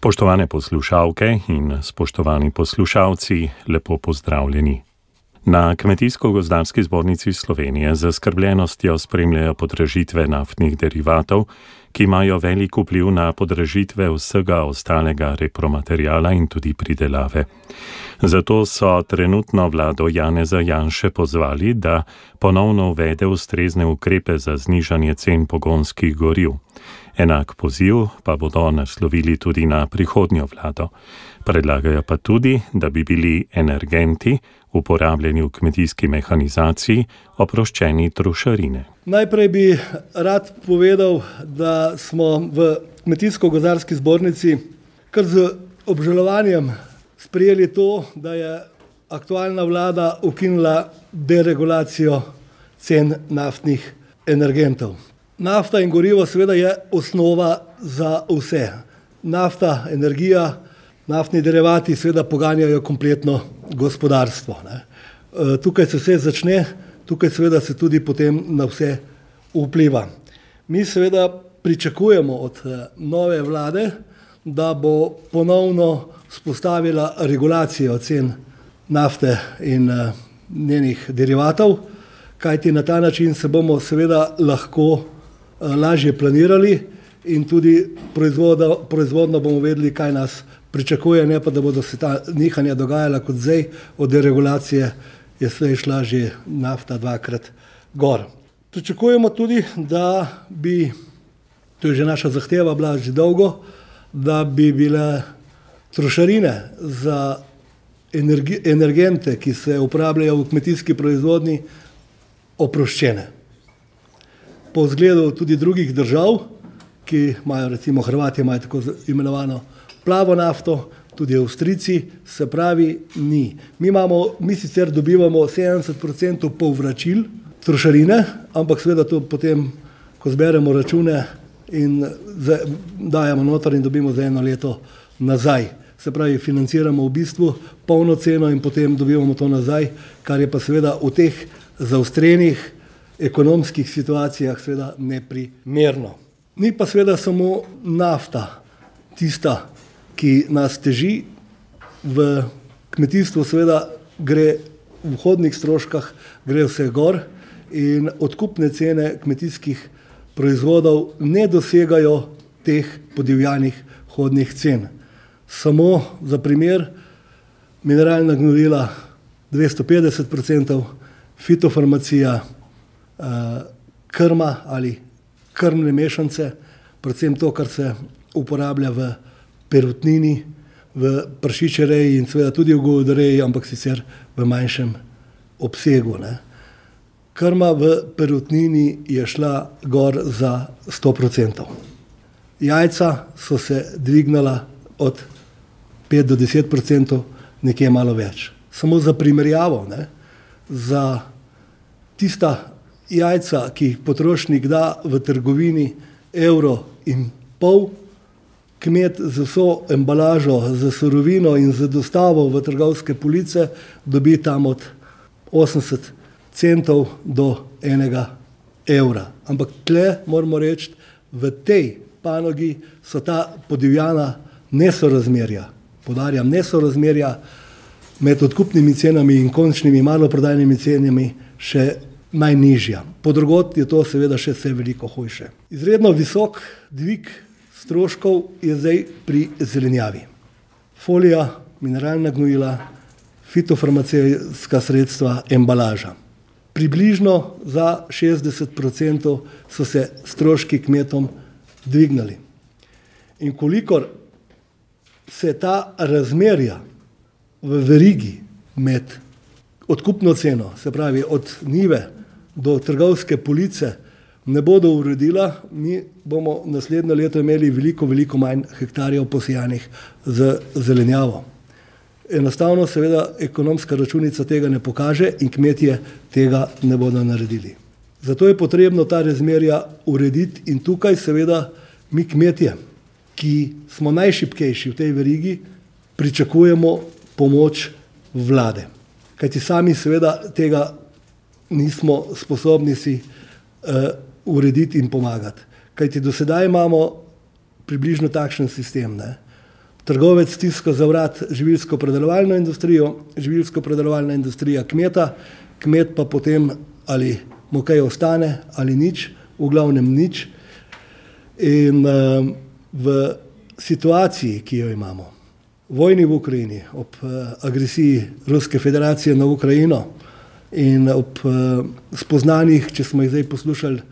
Spoštovane poslušalke in spoštovani poslušalci, lepo pozdravljeni. Na Kmetijsko-gozdarski zbornici Slovenije z zaskrbljenostjo spremljajo podražitve naftnih derivatov, ki imajo velik vpliv na podražitve vsega ostalega repromaterijala in tudi pridelave. Zato so trenutno vlado Janeza Janše pozvali, da ponovno uvede ustrezne ukrepe za znižanje cen pogonskih goriv. Enak poziv pa bodo naslovili tudi na prihodnjo vlado. Predlagajo pa tudi, da bi bili energenti, uporabljeni v kmetijski mehanizaciji, oproščeni trošarine. Najprej bi rad povedal, da smo v Kmetijsko-gozdarski zbornici kar z obžalovanjem sprejeli to, da je aktualna vlada ukinila deregulacijo cen naftnih energentov. Nafta in gorivo seveda je osnova za vse. Nafta, energija, naftni derivati seveda poganjajo kompletno gospodarstvo, ne. Tukaj se vse začne, tukaj seveda se tudi potem na vse vpliva. Mi seveda pričakujemo od nove vlade, da bo ponovno vzpostavila regulacijo cen nafte in njenih derivatov, kajti na ta način se bomo seveda lahko lažje planirali in tudi proizvoda, proizvodnjo bomo vedeli, kaj nas pričakuje, ne pa da bodo se ta nihanja dogajala kot zdaj, od deregulacije je slej šla že nafta dvakrat gor. Pričakujemo tudi, da bi, to je že naša zahteva bila že dolgo, da bi bile trošarine za energente, ki se uporabljajo v kmetijski proizvodnji, oproščene. Po zgledu tudi drugih držav, ki imajo, recimo Hrvatje imajo tako imenovano plavo nafto, tudi Avstrijci, se pravi, ni. Mi imamo, mi sicer dobivamo sedemdeset procentov povračil trošarine, ampak seveda to potem, ko zberemo račune in dajemo noter in dobimo za eno leto nazaj. Se pravi, financiramo v bistvu polno ceno in potem dobivamo to nazaj, kar je pa seveda v teh zaostrenih ekonomskih situacijah seveda neprimerno. Ni pa seveda samo nafta tista, ki nas teži, v kmetijstvu seveda gre v vhodnih stroških gre vse gor in odkupne cene kmetijskih proizvodov ne dosegajo teh podivjanih vhodnih cen. Samo za primer, mineralna gnojila dvesto petdeset procentov, fitofarmacija, krma ali krmne mešanice, predvsem to, kar se uporablja v perutnini, v prašičereji in seveda tudi v govedoreji, ampak sicer v manjšem obsegu, ne. Krma v perutnini je šla gor za sto procentov. Jajca so se dvignila od pet do deset procentov, nekje malo več. Samo za primerjavo, ne, za tista jajca, ki jih potrošnik da v trgovini evro in pol, kmet z vso embalažo, s surovino in z dostavo v trgovske police dobi tam od osemdeset centov do enega evra. Ampak tule moramo reči, v tej panogi so ta podivjana nesorazmerja, poudarjam, nesorazmerja med odkupnimi cenami in končnimi maloprodajnimi cenami še najnižja. Pod drugod je to seveda še vse veliko hujše. Izredno visok dvig stroškov je zdaj pri zelenjavi. Folija, mineralna gnojila, fitofarmacevtska sredstva, embalaža. Približno za šestdeset procentov so se stroški kmetom dvignili. In kolikor se ta razmerja v verigi med odkupno ceno, se pravi od njive do trgovske police, ne bodo uredila, mi bomo naslednje leto imeli veliko, veliko manj hektarjev posejanih z zelenjavo. Enostavno seveda ekonomska računica tega ne pokaže in kmetje tega ne bodo naredili. Zato je potrebno ta razmerja urediti in tukaj seveda mi kmetje, ki smo najšibkejši v tej verigi, pričakujemo pomoč vlade. Kajti sami seveda tega nismo sposobni si urediti in pomagati. Kajti do sedaj imamo približno takšen sistem, ne. trgovec stiska za vrat živilsko predelovalno industrijo, živilsko predelovalna industrija kmeta, kmet pa potem ali mu kaj ostane ali nič, v glavnem nič. In uh, v situaciji, ki jo imamo, vojni v Ukrajini, ob uh, agresiji Ruske federacije na Ukrajino in ob uh, spoznanjih, če smo jih zdaj poslušali,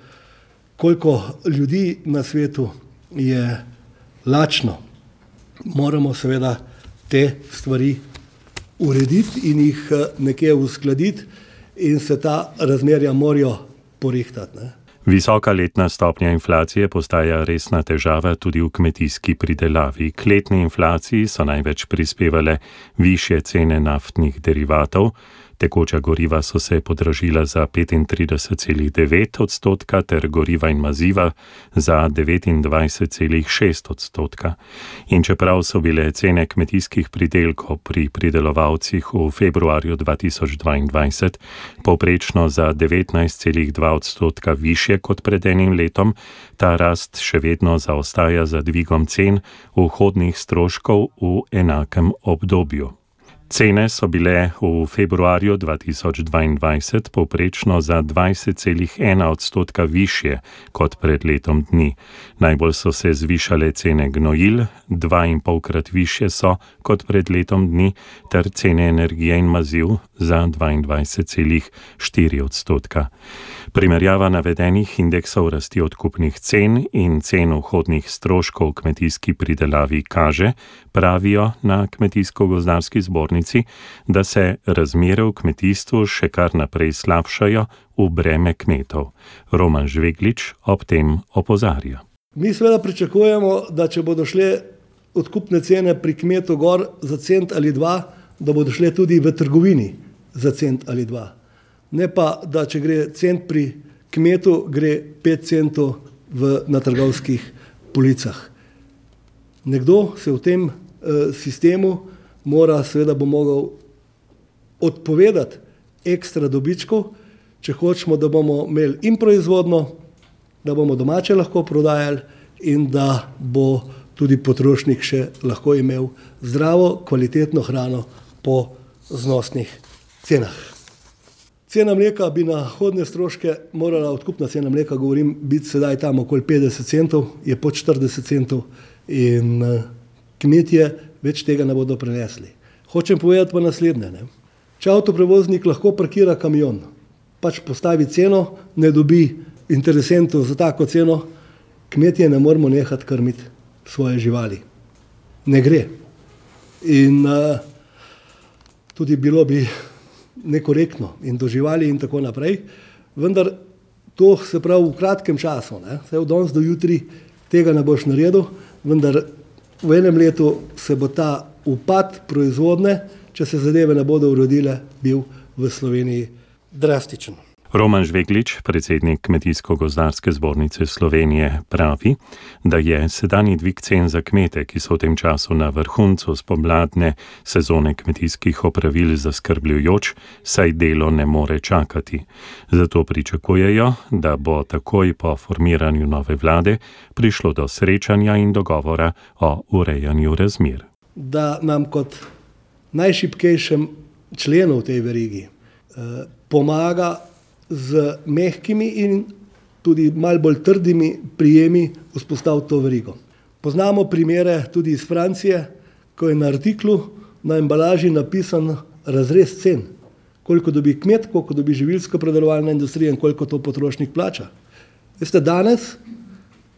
koliko ljudi na svetu je lačno, moramo seveda te stvari urediti in jih uh, nekje uskladiti, in se ta razmerja morajo porihtati. Ne. Visoka letna stopnja inflacije postaja resna težava tudi v kmetijski pridelavi. K letni inflaciji so največ prispevale više cene naftnih derivatov, Tekoča goriva so se podražila za 35,9 odstotka, ter goriva in maziva za 29,6 odstotka. In čeprav so bile cene kmetijskih pridelkov pri pridelovalcih v februarju 2022 povprečno za 19,2 odstotka više kot pred enim letom, ta rast še vedno zaostaja za dvigom cen vhodnih stroškov v enakem obdobju. Cene so bile v februarju 2022 povprečno za 20,1 odstotka više kot pred letom dni. Najbolj so se zvišale cene gnojil, dva in polkrat više so kot pred letom dni, ter cene energije in maziv za 22,4 odstotka. Primerjava navedenih indeksov rasti odkupnih cen in cen vhodnih stroškov v kmetijski pridelavi kaže, pravijo na kmetijsko-gozdarski zbornici, da se razmere v kmetijstvu še kar naprej slabšajo v breme kmetov. Roman Žveglič ob tem opozarja. Mi seveda pričakujemo, da če bodo šle odkupne cene pri kmetu gor za cent ali dva, da bodo šle tudi v trgovini za cent ali dva. Ne pa, da če gre cent pri kmetu, gre pet centov v, na trgovskih policah. Nekdo se v tem eh, sistemu mora, seveda, bo mogel odpovedati ekstra dobičkov, če hočemo, da bomo imeli in proizvodno, da bomo domače lahko prodajali in da bo tudi potrošnik še lahko imel zdravo, kvalitetno hrano po znosnih cenah. Cena mleka bi na hodne stroške morala, odkupna cena mleka, govorim, biti sedaj tam okoli 50 centov, je pod 40 centov in kmetje več tega ne bodo prenesli. Hočem povedati pa naslednje. Ne? Če avtoprevoznik lahko parkira kamion, pač postavi ceno, ne dobi interesentov za tako ceno, kmetje ne moramo nehati krmiti svoje živali. Ne gre. In uh, tudi bilo bi nekorektno in doživali in tako naprej. Vendar to se pravi v kratkem času, vse od danes do jutri tega ne boš naredil, vendar v enem letu se bo ta upad proizvodne, če se zadeve ne bodo urodile, bil v Sloveniji drastičen. Roman Žveglič, predsednik Kmetijsko-gozdarske zbornice Slovenije, pravi, da je sedanji dvig cen za kmete, ki so v tem času na vrhuncu spomladne sezone kmetijskih opravil zaskrbljujoč, saj delo ne more čakati. Zato pričakujejo, da bo takoj po formiranju nove vlade prišlo do srečanja in dogovora o urejanju razmer. Da nam kot najšipkejšem členu v tej verigi eh, pomaga z mehkimi in tudi malo bolj trdimi prijemi vzpostaviti to verigo. Poznamo primere tudi iz Francije, ko je na artiklu na embalaži napisan razrez cen, koliko dobi kmet, koliko dobi živilsko predelovalna industrija in koliko to potrošnik plača. Veste, danes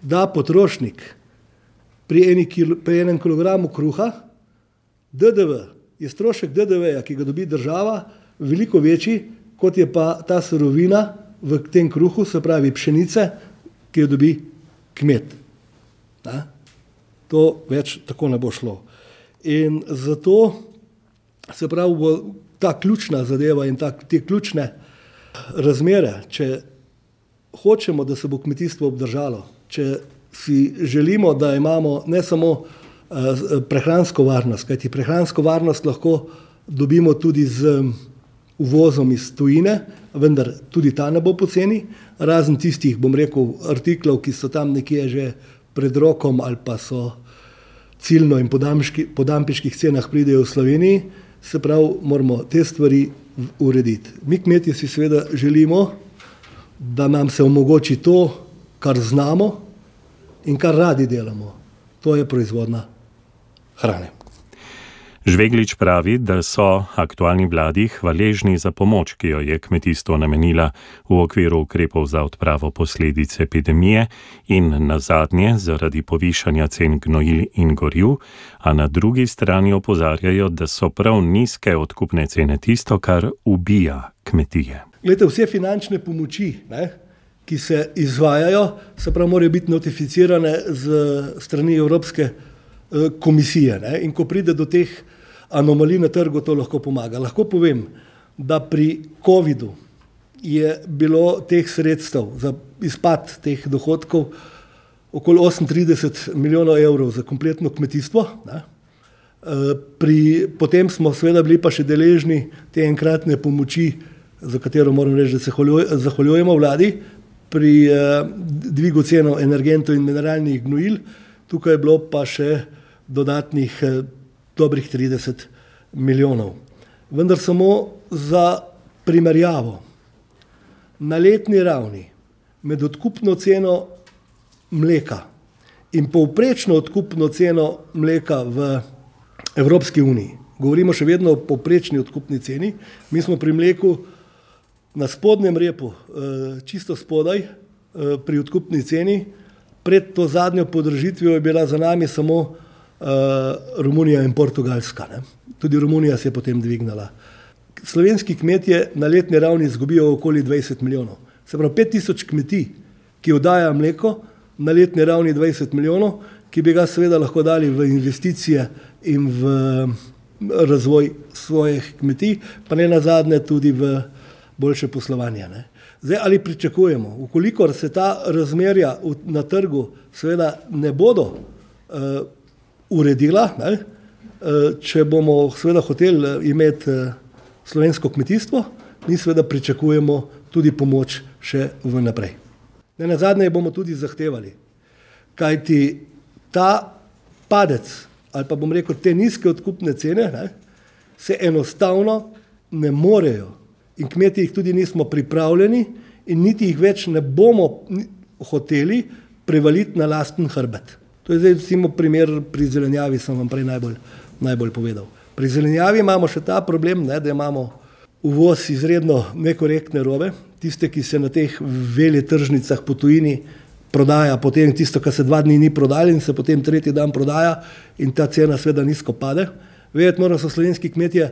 da potrošnik pri, kilo, pri enem kilogramu kruha, DDV je strošek DDV-ja, ki ga dobi država, veliko večji, kot je pa ta surovina v tem kruhu, se pravi pšenice, ki jo dobi kmet. Da? To več tako ne bo šlo. In zato se pravi, bo ta ključna zadeva in ta, te ključne razmere, če hočemo, da se bo kmetijstvo obdržalo, če si želimo, da imamo ne samo uh, prehransko varnost, kajti prehransko varnost lahko dobimo tudi z uvozom iz tujine, vendar tudi ta ne bo poceni, razen tistih, bom rekel, artiklov, ki so tam nekje že pred rokom ali pa so ciljno in po dampiških cenah pridejo v Sloveniji, se pravi, moramo te stvari urediti. Mi kmetje si seveda želimo, da nam se omogoči to, kar znamo in kar radi delamo. To je proizvodna hrane. Žveglič pravi, da so aktualni vladi hvaležni za pomoč, ki jo je kmetijstvo namenila v okviru ukrepov za odpravo posledic epidemije in na zadnje zaradi povišanja cen gnojil in goril, a na drugi strani opozarjajo, da so prav nizke odkupne cene tisto, kar ubija kmetije. Glede, vse finančne pomoči, ne, ki se izvajajo, se pravi, morajo biti notificirane z strani Evropske eh, komisije. Ne, in ko pride do teh anomalij na trgu, to lahko pomaga. Lahko povem, da pri COVID-u je bilo teh sredstev za izpad teh dohodkov okoli 38 milijonov evrov za kompletno kmetijstvo. Ne. Eh, pri, potem smo seveda bili pa še deležni te enkratne pomoči, za katero moram reči, da se zahvaljujemo vladi, pri eh, dvigu ceno energentov in mineralnih gnojil, tukaj je bilo pa še dodatnih eh, dobrih 30 milijonov. Vendar samo za primerjavo. Na letni ravni med odkupno ceno mleka in povprečno odkupno ceno mleka v Evropski uniji, govorimo še vedno o povprečni odkupni ceni, mi smo pri mleku na spodnjem repu, eh, čisto spodaj, eh, pri odkupni ceni, pred to zadnjo podržitvijo je bila za nami samo uh, Romunija in Portugalska. Ne. Tudi Romunija se je potem dvignila. Slovenski kmetje na letni ravni izgubijo okoli 20 milijonov. Se pravi, 5000 kmetij, ki oddaja mleko, na letni ravni 20 milijonov, ki bi ga seveda lahko dali v investicije in v razvoj svojih kmetij, pa ne na zadnje tudi v boljše poslovanje. Ne. Zdaj, ali pričakujemo, ukolikor se ta razmerja na trgu seveda ne bodo uh, uredila, ne, uh, če bomo seveda hoteli eh, imeti uh, slovensko kmetijstvo, mi seveda pričakujemo tudi pomoč še vnaprej. Ne na zadnje bomo tudi zahtevali, kajti ta padec ali pa bom rekel te nizke odkupne cene ne, se enostavno ne morejo in kmeti jih tudi nismo pripravljeni in niti jih več ne bomo hoteli prevaliti na lasten hrbet. To je zdaj recimo primer pri zelenjavi, sem vam prej najbolj, najbolj povedal. Pri zelenjavi imamo še ta problem, ne, da imamo uvoz izredno nekorektne robe, tiste, ki se na teh velikih tržnicah po tujini prodaja, potem tisto, kar se dva dni ni prodali in se potem tretji dan prodaja in ta cena seveda nizko pade. Vedeti moramo, da so slovenski kmetje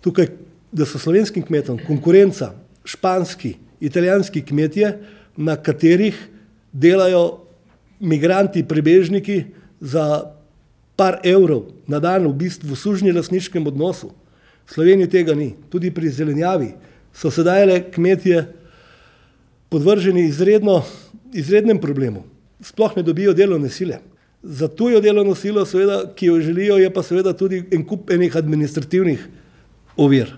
tukaj da so slovenskim kmetom konkurenca španski, italijanski kmetje, na katerih delajo migranti, prebežniki za par evrov na dan v bistvu v sužnji lasniškem odnosu. V Sloveniji tega ni. Tudi pri zelenjavi so sedaj le kmetje podvrženi izredno, izrednem problemu. Sploh ne dobijo delovne sile. Za tujo delovno silo, seveda, ki jo želijo, je pa seveda tudi en kup enih administrativnih ovir.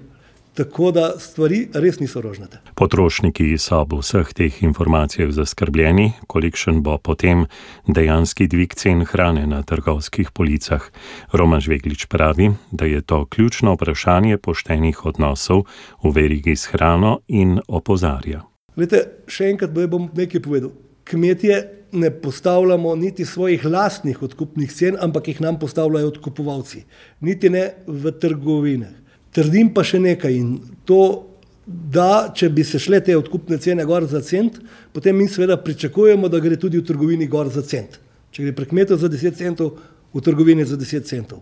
Tako da stvari res niso rožnate. Potrošniki so ob vseh teh informacijah zaskrbljeni, kolikšen bo potem dejanski dvig cen hrane na trgovskih policah. Roman Žveglič pravi, da je to ključno vprašanje poštenih odnosov v verigi s hrano in opozarja. Lete, še enkrat bom nekaj povedal. Kmetje ne postavljamo niti svojih lastnih odkupnih cen, ampak jih nam postavljajo odkupovalci, niti ne v trgovinah. Trdim pa še nekaj in to, da če bi se šle te odkupne cene gor za cent, potem mi seveda pričakujemo, da gre tudi v trgovini gor za cent. Če gre prek kmetov za 10 centov, v trgovini za 10 centov.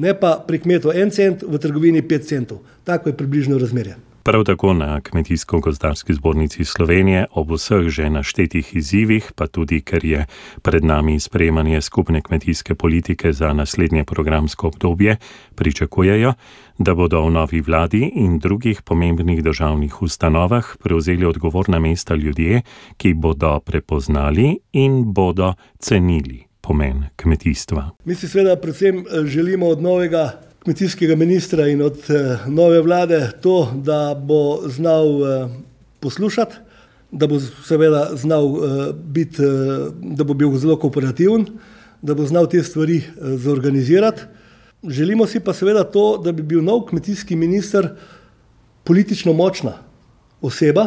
Ne pa prek kmetov 1 cent, v trgovini 5 centov. Tako je približno razmerje. Prav tako na Kmetijsko-gozdarski zbornici Slovenije ob vseh že naštetih izzivih, pa tudi ker je pred nami sprejemanje skupne kmetijske politike za naslednje programsko obdobje, pričakujejo, da bodo v novi vladi in drugih pomembnih državnih ustanovah prevzeli odgovorna mesta ljudje, ki bodo prepoznali in bodo cenili pomen kmetijstva. Mi si seveda predvsem eh, želimo od novega kmetijskega ministra in od eh, nove vlade to, da bo znal eh, poslušati, da bo seveda znal biti, da bo bil zelo kooperativen, da bo znal te stvari zorganizirati. Želimo si pa seveda to, da bi bil nov kmetijski minister politično močna oseba,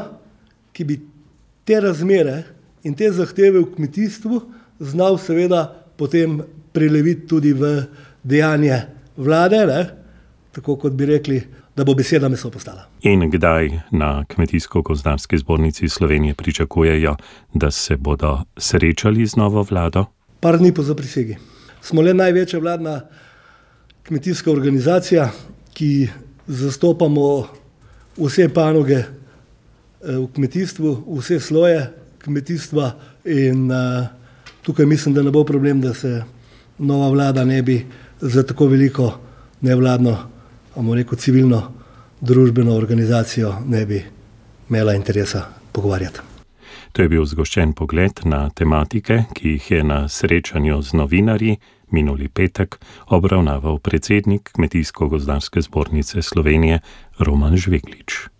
ki bi te razmere in te zahteve v kmetijstvu znal seveda potem preleviti tudi v dejanje vlade, ne? tako kot bi rekli, da bo beseda meso postala. In kdaj na Kmetijsko-gozdarski zbornici Slovenije pričakujejo, da se bodo srečali z novo vlado? Par dni po zaprisegi. Smo le največja vladna kmetijska organizacija, ki zastopamo vse panoge eh, v kmetijstvu, vse sloje kmetijstva in uh, tukaj mislim, da ne bo problem, da se nova vlada ne bi za tako veliko nevladno, bomo rekel, civilno družbeno organizacijo ne bi imela interesa pogovarjati. To je bil zgoščen pogled na tematike, ki jih je na srečanju z novinarji minuli petek obravnaval predsednik Kmetijsko-gozdarske zbornice Slovenije Roman Žveglič.